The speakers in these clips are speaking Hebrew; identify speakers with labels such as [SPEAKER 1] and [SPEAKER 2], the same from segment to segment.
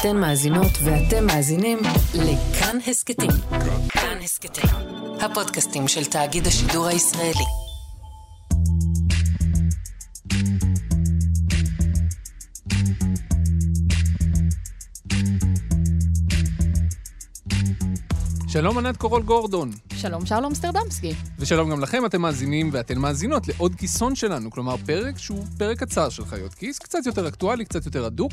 [SPEAKER 1] אתן מאזינות ואתם מאזינים לכאן הסכתים. כאן הסכתים, הפודקאסטים של תאגיד השידור הישראלי.
[SPEAKER 2] שלום ענת קורול גורדון.
[SPEAKER 3] שלום שלום סטרדמסקי.
[SPEAKER 2] ושלום גם לכם, אתם מאזינים ואתן מאזינות לעוד כיסון שלנו, כלומר פרק שהוא פרק קצר של חיות כיס, קצת יותר אקטואלי, קצת יותר הדוק.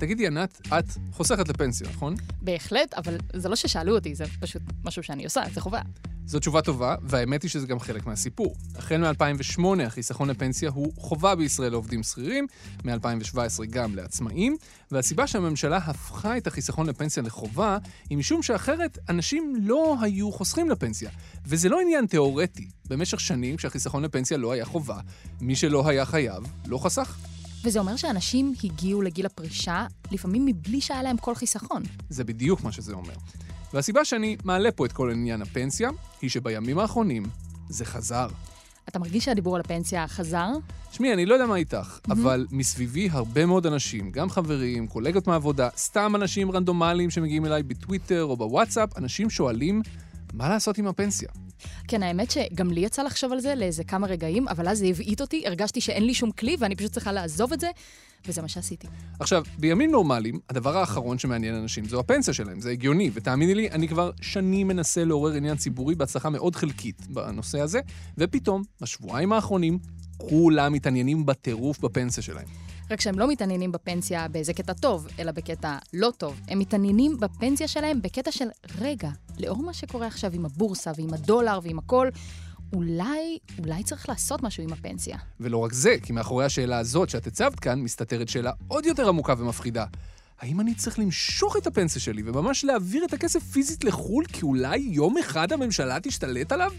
[SPEAKER 2] תגידי, ענת, את חוסכת לפנסיה, נכון?
[SPEAKER 3] בהחלט, אבל זה לא ששאלו אותי, זה פשוט משהו שאני עושה, זה חובה.
[SPEAKER 2] זו תשובה טובה, והאמת היא שזה גם חלק מהסיפור. החל מ-2008 החיסכון לפנסיה הוא חובה בישראל לעובדים שכירים, מ-2017 גם לעצמאים, והסיבה שהממשלה הפכה את החיסכון לפנסיה לחובה, היא משום שאחרת אנשים לא היו חוסכים לפנסיה. וזה לא עניין תיאורטי. במשך שנים, כשהחיסכון לפנסיה לא היה חובה, מי שלא היה חייב, לא חסך.
[SPEAKER 3] וזה אומר שאנשים הגיעו לגיל הפרישה, לפעמים מבלי שהיה להם כל חיסכון.
[SPEAKER 2] זה בדיוק מה שזה אומר. והסיבה שאני מעלה פה את כל עניין הפנסיה, היא שבימים האחרונים זה חזר.
[SPEAKER 3] אתה מרגיש שהדיבור על הפנסיה חזר?
[SPEAKER 2] שמי, אני לא יודע מה איתך, mm-hmm. אבל מסביבי הרבה מאוד אנשים, גם חברים, קולגות מהעבודה, סתם אנשים רנדומליים שמגיעים אליי בטוויטר או בוואטסאפ, אנשים שואלים, מה לעשות עם הפנסיה?
[SPEAKER 3] כן, האמת שגם לי יצא לחשוב על זה לאיזה כמה רגעים, אבל אז זה הבעיט אותי, הרגשתי שאין לי שום כלי ואני פשוט צריכה לעזוב את זה, וזה מה שעשיתי.
[SPEAKER 2] עכשיו, בימים נורמליים, הדבר האחרון שמעניין אנשים זו הפנסיה שלהם, זה הגיוני, ותאמיני לי, אני כבר שנים מנסה לעורר עניין ציבורי בהצלחה מאוד חלקית בנושא הזה, ופתאום, בשבועיים האחרונים, כולם מתעניינים בטירוף בפנסיה שלהם.
[SPEAKER 3] רק שהם לא מתעניינים בפנסיה באיזה קטע טוב, אלא בקטע לא טוב. הם מתעניינים בפנסיה שלהם בקטע של, רגע, לאור מה שקורה עכשיו עם הבורסה ועם הדולר ועם הכל, אולי, אולי צריך לעשות משהו עם הפנסיה.
[SPEAKER 2] ולא רק זה, כי מאחורי השאלה הזאת שאת הצבת כאן, מסתתרת שאלה עוד יותר עמוקה ומפחידה. האם אני צריך למשוך את הפנסיה שלי וממש להעביר את הכסף פיזית לחו"ל כי אולי יום אחד הממשלה תשתלט עליו?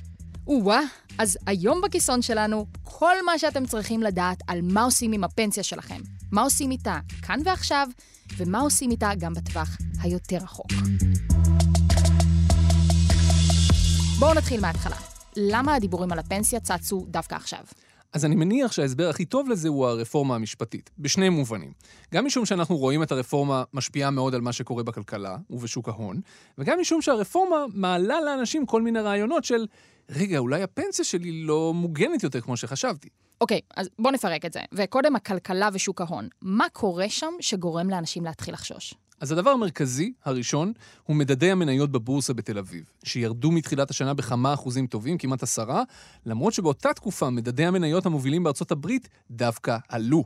[SPEAKER 3] או-אה, אז היום בכיסון שלנו, כל מה שאתם צריכים לדעת על מה עושים עם הפנסיה שלכם. מה עושים איתה כאן ועכשיו, ומה עושים איתה גם בטווח היותר רחוק. בואו נתחיל מההתחלה. למה הדיבורים על הפנסיה צצו דווקא עכשיו?
[SPEAKER 2] אז אני מניח שההסבר הכי טוב לזה הוא הרפורמה המשפטית, בשני מובנים. גם משום שאנחנו רואים את הרפורמה משפיעה מאוד על מה שקורה בכלכלה ובשוק ההון, וגם משום שהרפורמה מעלה לאנשים כל מיני רעיונות של רגע, אולי הפנסיה שלי לא מוגנת יותר כמו שחשבתי.
[SPEAKER 3] אוקיי, אז בואו נפרק את זה. וקודם הכלכלה ושוק ההון. מה קורה שם שגורם לאנשים להתחיל לחשוש?
[SPEAKER 2] אז הדבר המרכזי, הראשון, הוא מדדי המניות בבורסה בתל אביב, שירדו מתחילת השנה בכמה אחוזים טובים, כמעט עשרה, למרות שבאותה תקופה מדדי המניות המובילים בארצות הברית דווקא עלו.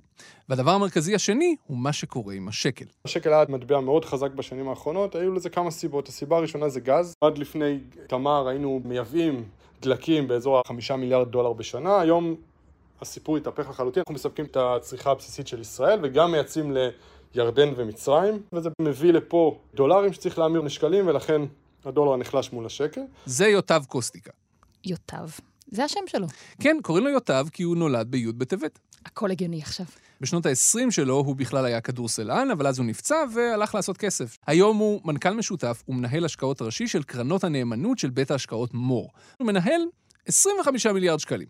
[SPEAKER 2] והדבר המרכזי השני הוא מה שקורה עם השקל.
[SPEAKER 4] השקל היה מטבע מאוד חזק בשנים האחרונות, היו לזה כמה סיבות. הסיבה הראשונה זה גז. עד לפני תמר היינו מייבאים דלקים באזור החמישה מיליארד דולר בשנה, היום הסיפור התהפך לחלוטין, אנחנו מספקים את הצריכה הבסיסית של ישראל וגם מייצאים לירדן ומצרים, וזה מביא לפה דולרים שצריך להמיר לשקלים ולכן הדולר נחלש מול השקל.
[SPEAKER 2] זה יוטב קוסטיקה.
[SPEAKER 3] יוטב. זה השם שלו.
[SPEAKER 2] כן, קוראים לו יוטב כי הוא נולד בי' בטבת.
[SPEAKER 3] הכל הגיוני עכשיו.
[SPEAKER 2] בשנות ה-20 שלו הוא בכלל היה כדורסלן, אבל אז הוא נפצע והלך לעשות כסף. היום הוא מנכ"ל משותף ומנהל השקעות ראשי של קרנות הנאמנות של בית ההשקעות מור. הוא מנהל 25 מיליארד שקלים.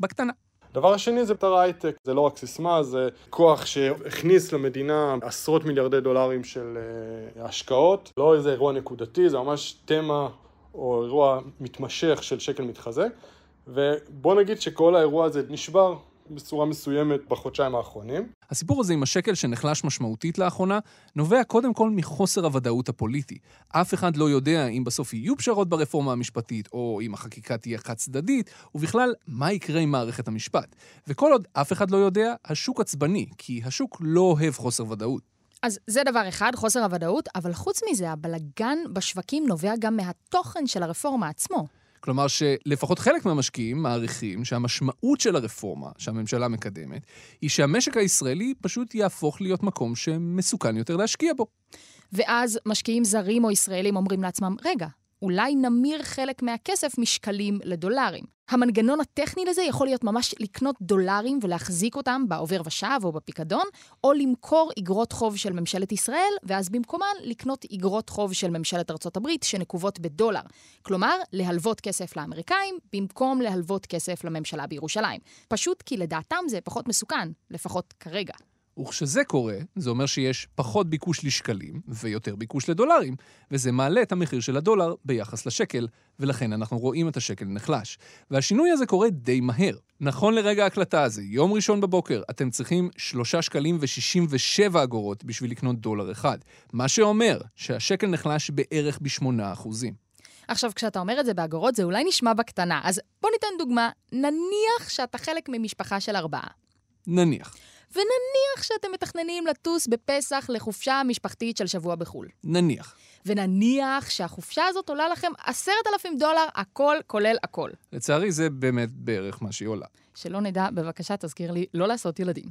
[SPEAKER 2] בקטנה.
[SPEAKER 4] הדבר השני זה אתר הייטק, זה לא רק סיסמה, זה כוח שהכניס למדינה עשרות מיליארדי דולרים של uh, השקעות, לא איזה אירוע נקודתי, זה ממש תמה או אירוע מתמשך של שקל מתחזק, ובוא נגיד שכל האירוע הזה נשבר בצורה מסוימת בחודשיים האחרונים.
[SPEAKER 2] הסיפור הזה עם השקל שנחלש משמעותית לאחרונה, נובע קודם כל מחוסר הוודאות הפוליטי. אף אחד לא יודע אם בסוף יהיו פשרות ברפורמה המשפטית, או אם החקיקה תהיה חד צדדית, ובכלל, מה יקרה עם מערכת המשפט. וכל עוד אף אחד לא יודע, השוק עצבני, כי השוק לא אוהב חוסר ודאות.
[SPEAKER 3] אז זה דבר אחד, חוסר הוודאות, אבל חוץ מזה, הבלגן בשווקים נובע גם מהתוכן של הרפורמה עצמו.
[SPEAKER 2] כלומר שלפחות חלק מהמשקיעים מעריכים שהמשמעות של הרפורמה שהממשלה מקדמת, היא שהמשק הישראלי פשוט יהפוך להיות מקום שמסוכן יותר להשקיע בו.
[SPEAKER 3] ואז משקיעים זרים או ישראלים אומרים לעצמם, רגע, אולי נמיר חלק מהכסף משקלים לדולרים. המנגנון הטכני לזה יכול להיות ממש לקנות דולרים ולהחזיק אותם בעובר ושב או בפיקדון, או למכור אגרות חוב של ממשלת ישראל, ואז במקומן לקנות אגרות חוב של ממשלת ארצות הברית שנקובות בדולר. כלומר, להלוות כסף לאמריקאים במקום להלוות כסף לממשלה בירושלים. פשוט כי לדעתם זה פחות מסוכן, לפחות כרגע.
[SPEAKER 2] וכשזה קורה, זה אומר שיש פחות ביקוש לשקלים ויותר ביקוש לדולרים, וזה מעלה את המחיר של הדולר ביחס לשקל, ולכן אנחנו רואים את השקל נחלש. והשינוי הזה קורה די מהר. נכון לרגע ההקלטה הזה, יום ראשון בבוקר, אתם צריכים 3 שקלים ו-67 אגורות בשביל לקנות דולר אחד, מה שאומר שהשקל נחלש בערך ב-8%.
[SPEAKER 3] עכשיו, כשאתה אומר את זה באגורות, זה אולי נשמע בקטנה. אז בוא ניתן דוגמה. נניח שאתה חלק ממשפחה של ארבעה.
[SPEAKER 2] נניח.
[SPEAKER 3] ונניח שאתם מתכננים לטוס בפסח לחופשה משפחתית של שבוע בחו"ל.
[SPEAKER 2] נניח.
[SPEAKER 3] ונניח שהחופשה הזאת עולה לכם עשרת אלפים דולר, הכל כולל הכל.
[SPEAKER 2] לצערי, זה באמת בערך מה שהיא עולה.
[SPEAKER 3] שלא נדע, בבקשה תזכיר לי לא לעשות ילדים.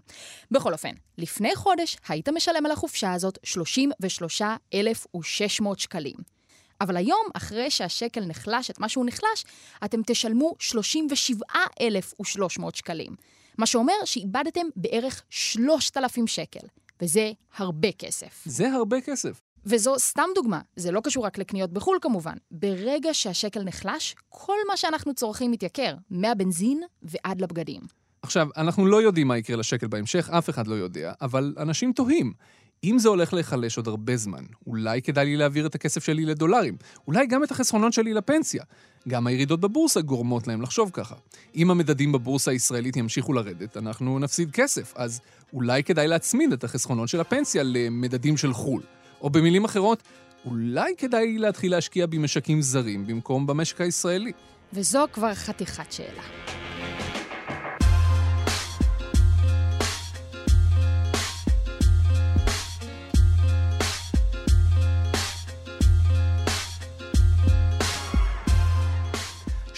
[SPEAKER 3] בכל אופן, לפני חודש היית משלם על החופשה הזאת 33,600 שקלים. אבל היום, אחרי שהשקל נחלש את מה שהוא נחלש, אתם תשלמו 37,300 שקלים. מה שאומר שאיבדתם בערך 3,000 שקל, וזה הרבה כסף.
[SPEAKER 2] זה הרבה כסף.
[SPEAKER 3] וזו סתם דוגמה, זה לא קשור רק לקניות בחו"ל כמובן. ברגע שהשקל נחלש, כל מה שאנחנו צורכים מתייקר, מהבנזין ועד לבגדים.
[SPEAKER 2] עכשיו, אנחנו לא יודעים מה יקרה לשקל בהמשך, אף אחד לא יודע, אבל אנשים תוהים. אם זה הולך להיחלש עוד הרבה זמן, אולי כדאי לי להעביר את הכסף שלי לדולרים. אולי גם את החסכונות שלי לפנסיה. גם הירידות בבורסה גורמות להם לחשוב ככה. אם המדדים בבורסה הישראלית ימשיכו לרדת, אנחנו נפסיד כסף, אז אולי כדאי להצמיד את החסכונות של הפנסיה למדדים של חו"ל. או במילים אחרות, אולי כדאי להתחיל להשקיע במשקים זרים במקום במשק הישראלי.
[SPEAKER 3] וזו כבר חתיכת שאלה.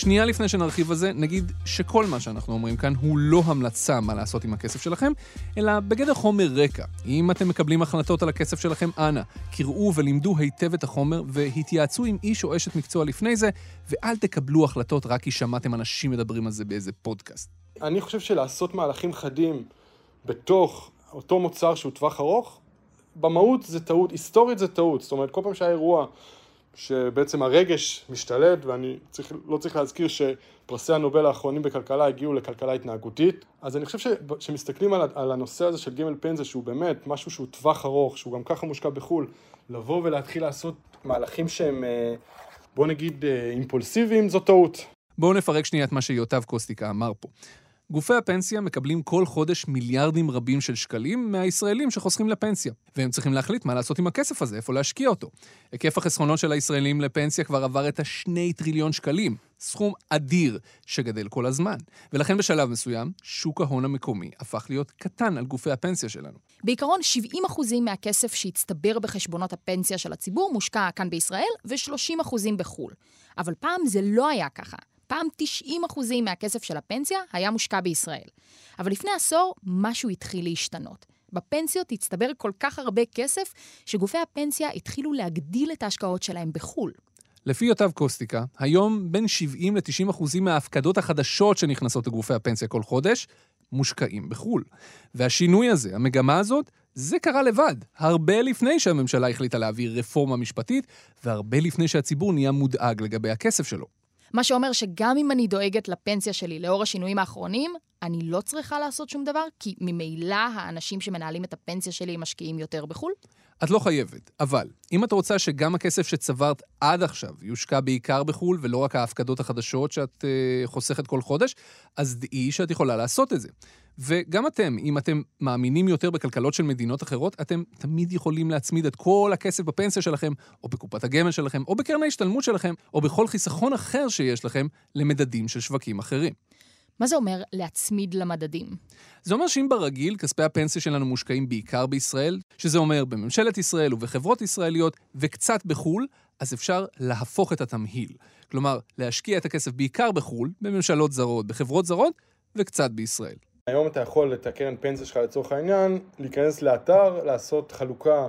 [SPEAKER 2] שנייה לפני שנרחיב על זה, נגיד שכל מה שאנחנו אומרים כאן הוא לא המלצה מה לעשות עם הכסף שלכם, אלא בגדר חומר רקע. אם אתם מקבלים החלטות על הכסף שלכם, אנא, קראו ולימדו היטב את החומר והתייעצו עם איש או אשת מקצוע לפני זה, ואל תקבלו החלטות רק כי שמעתם אנשים מדברים על זה באיזה פודקאסט.
[SPEAKER 4] אני חושב שלעשות מהלכים חדים בתוך אותו מוצר שהוא טווח ארוך, במהות זה טעות, היסטורית זה טעות. זאת אומרת, כל פעם שהיה אירוע שבעצם הרגש משתלט, ואני צריך, לא צריך להזכיר שפרסי הנובל האחרונים בכלכלה הגיעו לכלכלה התנהגותית. אז אני חושב שמסתכלים על, על הנושא הזה של גימל פנזה, שהוא באמת משהו שהוא טווח ארוך, שהוא גם ככה מושקע בחו"ל, לבוא ולהתחיל לעשות מהלכים שהם, אה, בוא נגיד, אה, אימפולסיביים, זו טעות.
[SPEAKER 2] בואו נפרק שנייה את מה שיוטב קוסטיקה אמר פה. גופי הפנסיה מקבלים כל חודש מיליארדים רבים של שקלים מהישראלים שחוסכים לפנסיה, והם צריכים להחליט מה לעשות עם הכסף הזה, איפה להשקיע אותו. היקף החסכונות של הישראלים לפנסיה כבר עבר את השני טריליון שקלים, סכום אדיר שגדל כל הזמן. ולכן בשלב מסוים, שוק ההון המקומי הפך להיות קטן על גופי הפנסיה שלנו.
[SPEAKER 3] בעיקרון, 70% מהכסף שהצטבר בחשבונות הפנסיה של הציבור מושקע כאן בישראל, ו-30% בחו"ל. אבל פעם זה לא היה ככה. פעם 90% מהכסף של הפנסיה היה מושקע בישראל. אבל לפני עשור, משהו התחיל להשתנות. בפנסיות הצטבר כל כך הרבה כסף, שגופי הפנסיה התחילו להגדיל את ההשקעות שלהם בחו"ל.
[SPEAKER 2] לפי יוטב קוסטיקה, היום בין 70 ל-90 אחוזים מההפקדות החדשות שנכנסות לגופי הפנסיה כל חודש, מושקעים בחו"ל. והשינוי הזה, המגמה הזאת, זה קרה לבד, הרבה לפני שהממשלה החליטה להעביר רפורמה משפטית, והרבה לפני שהציבור נהיה מודאג לגבי הכסף שלו.
[SPEAKER 3] מה שאומר שגם אם אני דואגת לפנסיה שלי לאור השינויים האחרונים, אני לא צריכה לעשות שום דבר, כי ממילא האנשים שמנהלים את הפנסיה שלי משקיעים יותר בחו"ל?
[SPEAKER 2] את לא חייבת, אבל אם את רוצה שגם הכסף שצברת עד עכשיו יושקע בעיקר בחו"ל, ולא רק ההפקדות החדשות שאת uh, חוסכת כל חודש, אז דעי שאת יכולה לעשות את זה. וגם אתם, אם אתם מאמינים יותר בכלכלות של מדינות אחרות, אתם תמיד יכולים להצמיד את כל הכסף בפנסיה שלכם, או בקופת הגמל שלכם, או בקרן ההשתלמות שלכם, או בכל חיסכון אחר שיש לכם למדדים של שווקים אחרים.
[SPEAKER 3] מה זה אומר להצמיד למדדים?
[SPEAKER 2] זה אומר שאם ברגיל כספי הפנסיה שלנו מושקעים בעיקר בישראל, שזה אומר בממשלת ישראל ובחברות ישראליות וקצת בחו"ל, אז אפשר להפוך את התמהיל. כלומר, להשקיע את הכסף בעיקר בחו"ל, בממשלות זרות, בחברות זרות, וקצת בישראל.
[SPEAKER 4] היום אתה יכול את הקרן פנסיה שלך לצורך העניין, להיכנס לאתר, לעשות חלוקה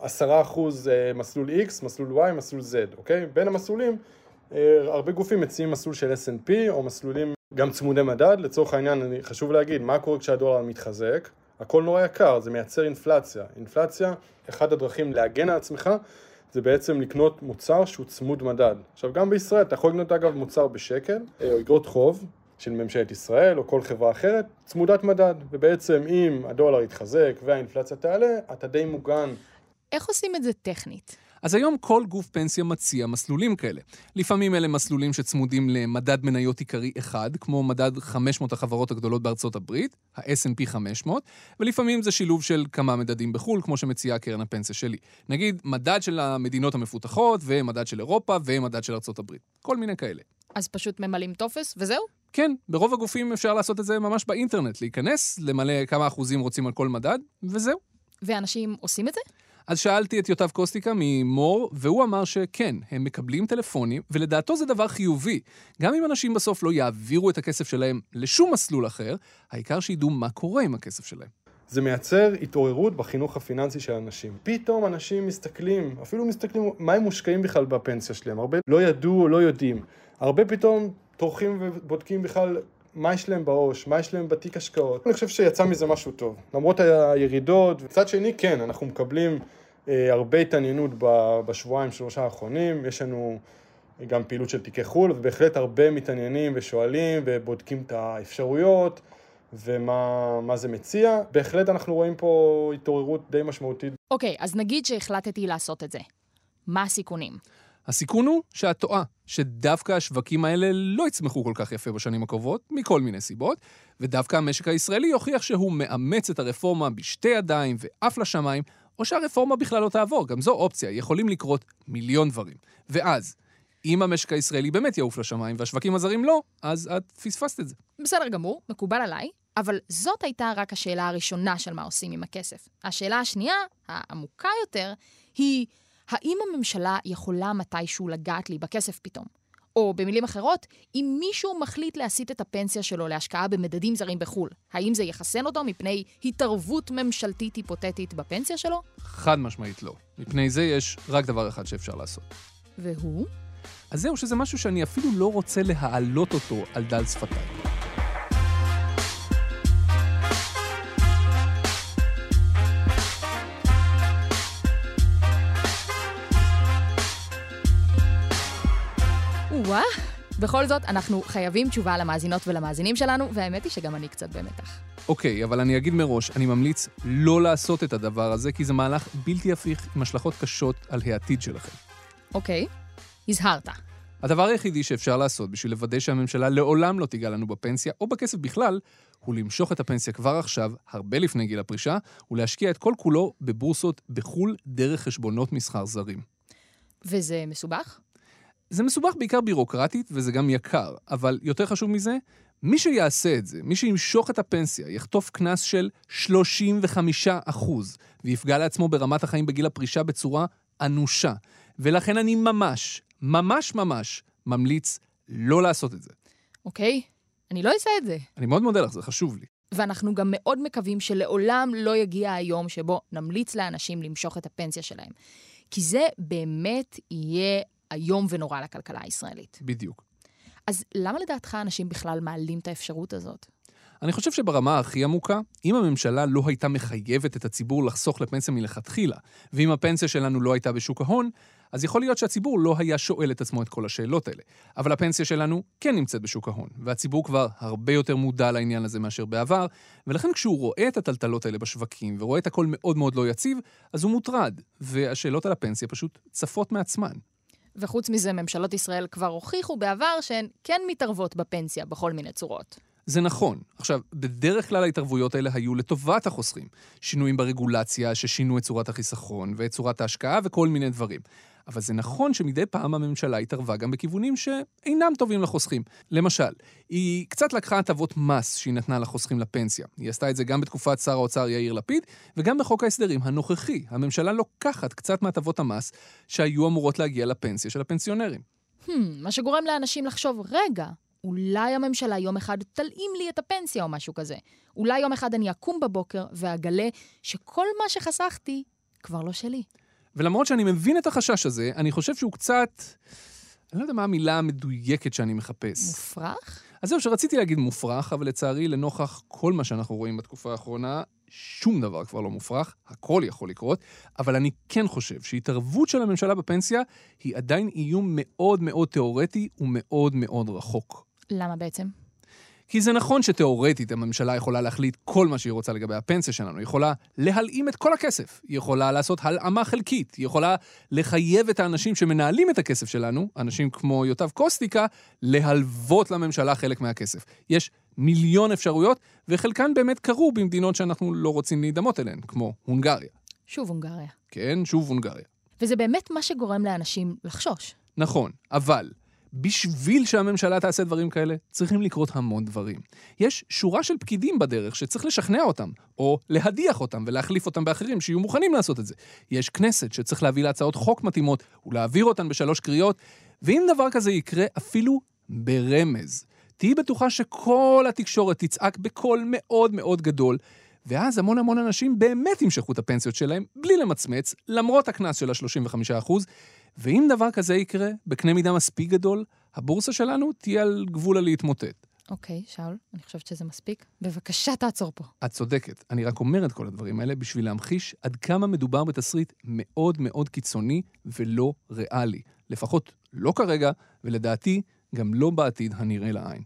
[SPEAKER 4] 10% אה, מסלול X, מסלול Y, מסלול Z, אוקיי? בין המסלולים, אה, הרבה גופים מציעים מסלול של S&P או מסלולים גם צמודי מדד. לצורך העניין, חשוב להגיד, מה קורה כשהדולר מתחזק? הכל נורא יקר, זה מייצר אינפלציה. אינפלציה, אחד הדרכים להגן על עצמך, זה בעצם לקנות מוצר שהוא צמוד מדד. עכשיו, גם בישראל אתה יכול לקנות אגב מוצר בשקל, אה, או אגרות חוב, של ממשלת ישראל או כל חברה אחרת, צמודת מדד, ובעצם אם הדולר יתחזק והאינפלציה תעלה, אתה די מוגן.
[SPEAKER 3] איך עושים את זה טכנית?
[SPEAKER 2] אז היום כל גוף פנסיה מציע מסלולים כאלה. לפעמים אלה מסלולים שצמודים למדד מניות עיקרי אחד, כמו מדד 500 החברות הגדולות בארצות הברית, ה-S&P 500, ולפעמים זה שילוב של כמה מדדים בחו"ל, כמו שמציעה קרן הפנסיה שלי. נגיד, מדד של המדינות המפותחות, ומדד של אירופה, ומדד של ארצות הברית. כל מיני כאלה.
[SPEAKER 3] אז פשוט ממלאים טופס וזהו?
[SPEAKER 2] כן, ברוב הגופים אפשר לעשות את זה ממש באינטרנט, להיכנס, למלא כמה אחוזים רוצים על כל מדד, וזהו.
[SPEAKER 3] ואנשים עושים את זה?
[SPEAKER 2] אז שאלתי את יוטב קוסטיקה ממור, והוא אמר שכן, הם מקבלים טלפונים, ולדעתו זה דבר חיובי. גם אם אנשים בסוף לא יעבירו את הכסף שלהם לשום מסלול אחר, העיקר שידעו מה קורה עם הכסף שלהם.
[SPEAKER 4] זה מייצר התעוררות בחינוך הפיננסי של אנשים. פתאום אנשים מסתכלים, אפילו מסתכלים מה הם מושקעים בכלל בפנסיה שלהם. הרבה לא ידעו או לא יודעים. הרבה פתאום טורחים ובודקים בכלל מה יש להם בעו"ש, מה יש להם בתיק השקעות. אני חושב שיצא מזה משהו טוב. למרות הירידות, מצד שני כן, אנחנו מקבלים אה, הרבה התעניינות בשבועיים שלושה האחרונים, יש לנו גם פעילות של תיקי חו"ל, ובהחלט הרבה מתעניינים ושואלים ובודקים את האפשרויות ומה זה מציע. בהחלט אנחנו רואים פה התעוררות די משמעותית.
[SPEAKER 3] אוקיי, okay, אז נגיד שהחלטתי לעשות את זה. מה הסיכונים?
[SPEAKER 2] הסיכון הוא שאת טועה, שדווקא השווקים האלה לא יצמחו כל כך יפה בשנים הקרובות, מכל מיני סיבות, ודווקא המשק הישראלי יוכיח שהוא מאמץ את הרפורמה בשתי ידיים ואף לשמיים, או שהרפורמה בכלל לא תעבור, גם זו אופציה, יכולים לקרות מיליון דברים. ואז, אם המשק הישראלי באמת יעוף לשמיים והשווקים הזרים לא, אז את פספסת את זה.
[SPEAKER 3] בסדר גמור, מקובל עליי, אבל זאת הייתה רק השאלה הראשונה של מה עושים עם הכסף. השאלה השנייה, העמוקה יותר, היא האם הממשלה יכולה מתישהו לגעת לי בכסף פתאום? או במילים אחרות, אם מישהו מחליט להסיט את הפנסיה שלו להשקעה במדדים זרים בחו"ל, האם זה יחסן אותו מפני התערבות ממשלתית היפותטית בפנסיה שלו?
[SPEAKER 2] חד משמעית לא. מפני זה יש רק דבר אחד שאפשר לעשות.
[SPEAKER 3] והוא?
[SPEAKER 2] אז זהו, שזה משהו שאני אפילו לא רוצה להעלות אותו על דל שפתיי.
[SPEAKER 3] וואה, בכל זאת, אנחנו חייבים תשובה למאזינות ולמאזינים שלנו, והאמת היא שגם אני קצת במתח.
[SPEAKER 2] אוקיי, okay, אבל אני אגיד מראש, אני ממליץ לא לעשות את הדבר הזה, כי זה מהלך בלתי הפיך עם השלכות קשות על העתיד שלכם.
[SPEAKER 3] אוקיי, okay. הזהרת.
[SPEAKER 2] הדבר היחידי שאפשר לעשות בשביל לוודא שהממשלה לעולם לא תיגע לנו בפנסיה, או בכסף בכלל, הוא למשוך את הפנסיה כבר עכשיו, הרבה לפני גיל הפרישה, ולהשקיע את כל כולו בבורסות בחו"ל דרך חשבונות מסחר זרים.
[SPEAKER 3] וזה מסובך?
[SPEAKER 2] זה מסובך בעיקר בירוקרטית וזה גם יקר, אבל יותר חשוב מזה, מי שיעשה את זה, מי שימשוך את הפנסיה, יחטוף קנס של 35 ויפגע לעצמו ברמת החיים בגיל הפרישה בצורה אנושה. ולכן אני ממש, ממש ממש, ממליץ לא לעשות את זה.
[SPEAKER 3] אוקיי, okay. אני לא אעשה את זה.
[SPEAKER 2] אני מאוד מודה לך, זה חשוב לי.
[SPEAKER 3] ואנחנו גם מאוד מקווים שלעולם לא יגיע היום שבו נמליץ לאנשים למשוך את הפנסיה שלהם. כי זה באמת יהיה איום ונורא לכלכלה הישראלית.
[SPEAKER 2] בדיוק.
[SPEAKER 3] אז למה לדעתך אנשים בכלל מעלים את האפשרות הזאת?
[SPEAKER 2] אני חושב שברמה הכי עמוקה, אם הממשלה לא הייתה מחייבת את הציבור לחסוך לפנסיה מלכתחילה, ואם הפנסיה שלנו לא הייתה בשוק ההון, אז יכול להיות שהציבור לא היה שואל את עצמו את כל השאלות האלה. אבל הפנסיה שלנו כן נמצאת בשוק ההון, והציבור כבר הרבה יותר מודע לעניין הזה מאשר בעבר, ולכן כשהוא רואה את הטלטלות האלה בשווקים, ורואה את הכל מאוד מאוד לא יציב, אז הוא מוטרד, והשאלות על הפנסיה פשוט צפות מעצמן.
[SPEAKER 3] וחוץ מזה, ממשלות ישראל כבר הוכיחו בעבר שהן כן מתערבות בפנסיה בכל מיני צורות.
[SPEAKER 2] זה נכון. עכשיו, בדרך כלל ההתערבויות האלה היו לטובת החוסכים. שינויים ברגולציה ששינו את צורת החיסכון ואת צורת ההשקעה וכל מיני דברים. אבל זה נכון שמדי פעם הממשלה התערבה גם בכיוונים שאינם טובים לחוסכים. למשל, היא קצת לקחה הטבות מס שהיא נתנה לחוסכים לפנסיה. היא עשתה את זה גם בתקופת שר האוצר יאיר לפיד, וגם בחוק ההסדרים הנוכחי. הממשלה לוקחת קצת מהטבות המס שהיו אמורות להגיע לפנסיה של הפנסיונרים.
[SPEAKER 3] Hmm, מה שגורם לאנשים לחשוב, רגע, אולי הממשלה יום אחד תלאים לי את הפנסיה או משהו כזה. אולי יום אחד אני אקום בבוקר ואגלה שכל מה שחסכתי כבר לא שלי.
[SPEAKER 2] ולמרות שאני מבין את החשש הזה, אני חושב שהוא קצת... אני לא יודע מה המילה המדויקת שאני מחפש.
[SPEAKER 3] מופרך?
[SPEAKER 2] אז זהו, שרציתי להגיד מופרך, אבל לצערי, לנוכח כל מה שאנחנו רואים בתקופה האחרונה, שום דבר כבר לא מופרך, הכל יכול לקרות, אבל אני כן חושב שהתערבות של הממשלה בפנסיה היא עדיין איום מאוד מאוד תיאורטי ומאוד מאוד רחוק.
[SPEAKER 3] למה בעצם?
[SPEAKER 2] כי זה נכון שתאורטית הממשלה יכולה להחליט כל מה שהיא רוצה לגבי הפנסיה שלנו. היא יכולה להלאים את כל הכסף, היא יכולה לעשות הלאמה חלקית, היא יכולה לחייב את האנשים שמנהלים את הכסף שלנו, אנשים כמו יוטב קוסטיקה, להלוות לממשלה חלק מהכסף. יש מיליון אפשרויות, וחלקן באמת קרו במדינות שאנחנו לא רוצים להידמות אליהן, כמו הונגריה.
[SPEAKER 3] שוב הונגריה.
[SPEAKER 2] כן, שוב הונגריה.
[SPEAKER 3] וזה באמת מה שגורם לאנשים לחשוש.
[SPEAKER 2] נכון, אבל בשביל שהממשלה תעשה דברים כאלה, צריכים לקרות המון דברים. יש שורה של פקידים בדרך שצריך לשכנע אותם, או להדיח אותם ולהחליף אותם באחרים שיהיו מוכנים לעשות את זה. יש כנסת שצריך להביא להצעות חוק מתאימות ולהעביר אותן בשלוש קריאות, ואם דבר כזה יקרה אפילו ברמז, תהיי בטוחה שכל התקשורת תצעק בקול מאוד מאוד גדול, ואז המון המון אנשים באמת ימשכו את הפנסיות שלהם בלי למצמץ, למרות הקנס של ה-35%, ואם דבר כזה יקרה, בקנה מידה מספיק גדול, הבורסה שלנו תהיה על גבול הלהתמוטט.
[SPEAKER 3] אוקיי, שאול, אני חושבת שזה מספיק. בבקשה, תעצור פה.
[SPEAKER 2] את צודקת. אני רק אומר את כל הדברים האלה בשביל להמחיש עד כמה מדובר בתסריט מאוד מאוד קיצוני ולא ריאלי. לפחות לא כרגע, ולדעתי, גם לא בעתיד הנראה לעין.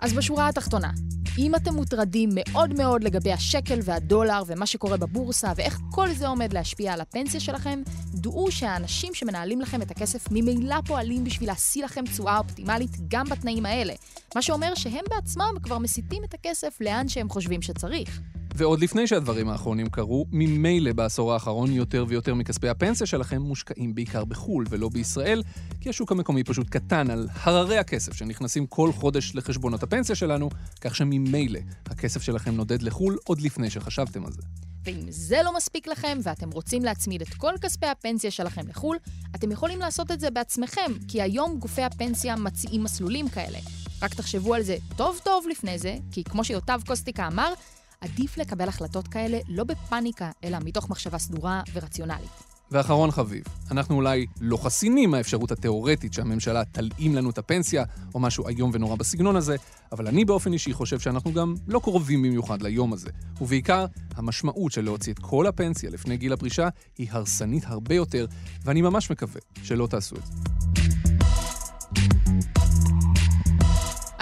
[SPEAKER 3] אז בשורה התחתונה, אם אתם מוטרדים מאוד מאוד לגבי השקל והדולר ומה שקורה בבורסה ואיך כל זה עומד להשפיע על הפנסיה שלכם, דעו שהאנשים שמנהלים לכם את הכסף ממילא פועלים בשביל להשיא לכם תשואה אופטימלית גם בתנאים האלה. מה שאומר שהם בעצמם כבר מסיטים את הכסף לאן שהם חושבים שצריך.
[SPEAKER 2] ועוד לפני שהדברים האחרונים קרו, ממילא בעשור האחרון יותר ויותר מכספי הפנסיה שלכם מושקעים בעיקר בחו"ל ולא בישראל, כי השוק המקומי פשוט קטן על הררי הכסף שנכנסים כל חודש לחשבונות הפנסיה שלנו, כך שממילא הכסף שלכם נודד לחו"ל עוד לפני שחשבתם על זה.
[SPEAKER 3] ואם זה לא מספיק לכם ואתם רוצים להצמיד את כל כספי הפנסיה שלכם לחו"ל, אתם יכולים לעשות את זה בעצמכם, כי היום גופי הפנסיה מציעים מסלולים כאלה. רק תחשבו על זה טוב טוב לפני זה, כי כמו שיוטב קוסטיקה אמר, עדיף לקבל החלטות כאלה לא בפאניקה, אלא מתוך מחשבה סדורה ורציונלית.
[SPEAKER 2] ואחרון חביב, אנחנו אולי לא חסינים מהאפשרות התיאורטית שהממשלה תלאים לנו את הפנסיה, או משהו איום ונורא בסגנון הזה, אבל אני באופן אישי חושב שאנחנו גם לא קרובים במיוחד ליום הזה. ובעיקר, המשמעות של להוציא את כל הפנסיה לפני גיל הפרישה היא הרסנית הרבה יותר, ואני ממש מקווה שלא תעשו את זה.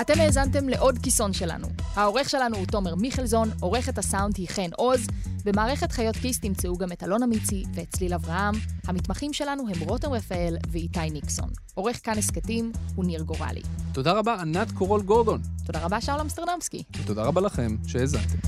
[SPEAKER 3] אתם האזנתם לעוד כיסון שלנו. העורך שלנו הוא תומר מיכלזון, עורכת הסאונד היא חן עוז, במערכת חיות כיס תמצאו גם את אלונה מיצי ואת צליל אברהם. המתמחים שלנו הם רותם רפאל ואיתי ניקסון. עורך כאן הסכתים הוא ניר גורלי.
[SPEAKER 2] תודה רבה, ענת קורול גורדון.
[SPEAKER 3] תודה רבה, שאול אמסטרדמסקי.
[SPEAKER 2] ותודה רבה לכם שהאזנתם.